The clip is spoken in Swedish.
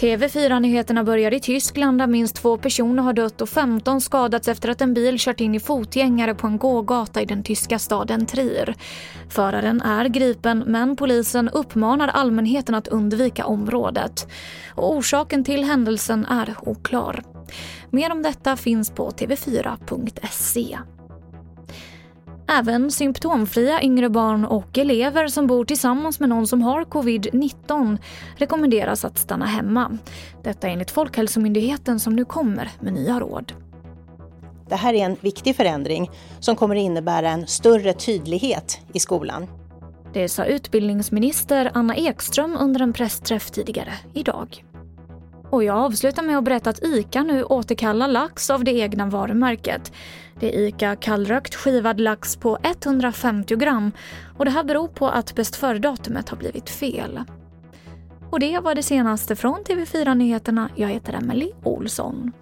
TV4-nyheterna börjar i Tyskland där minst två personer har dött och 15 skadats efter att en bil kört in i fotgängare på en gågata i den tyska staden Trier. Föraren är gripen men polisen uppmanar allmänheten att undvika området. Och orsaken till händelsen är oklar. Mer om detta finns på tv4.se. Även symptomfria yngre barn och elever som bor tillsammans med någon som har covid-19 rekommenderas att stanna hemma. Detta enligt Folkhälsomyndigheten som nu kommer med nya råd. Det här är en viktig förändring som kommer innebära en större tydlighet i skolan. Det sa utbildningsminister Anna Ekström under en pressträff tidigare idag. Och jag avslutar med att berätta att ICA nu återkallar lax av det egna varumärket. Det är ICA kallrökt skivad lax på 150 gram och det här beror på att bäst före-datumet har blivit fel. Och det var det senaste från TV4 Nyheterna. Jag heter Emily Olsson.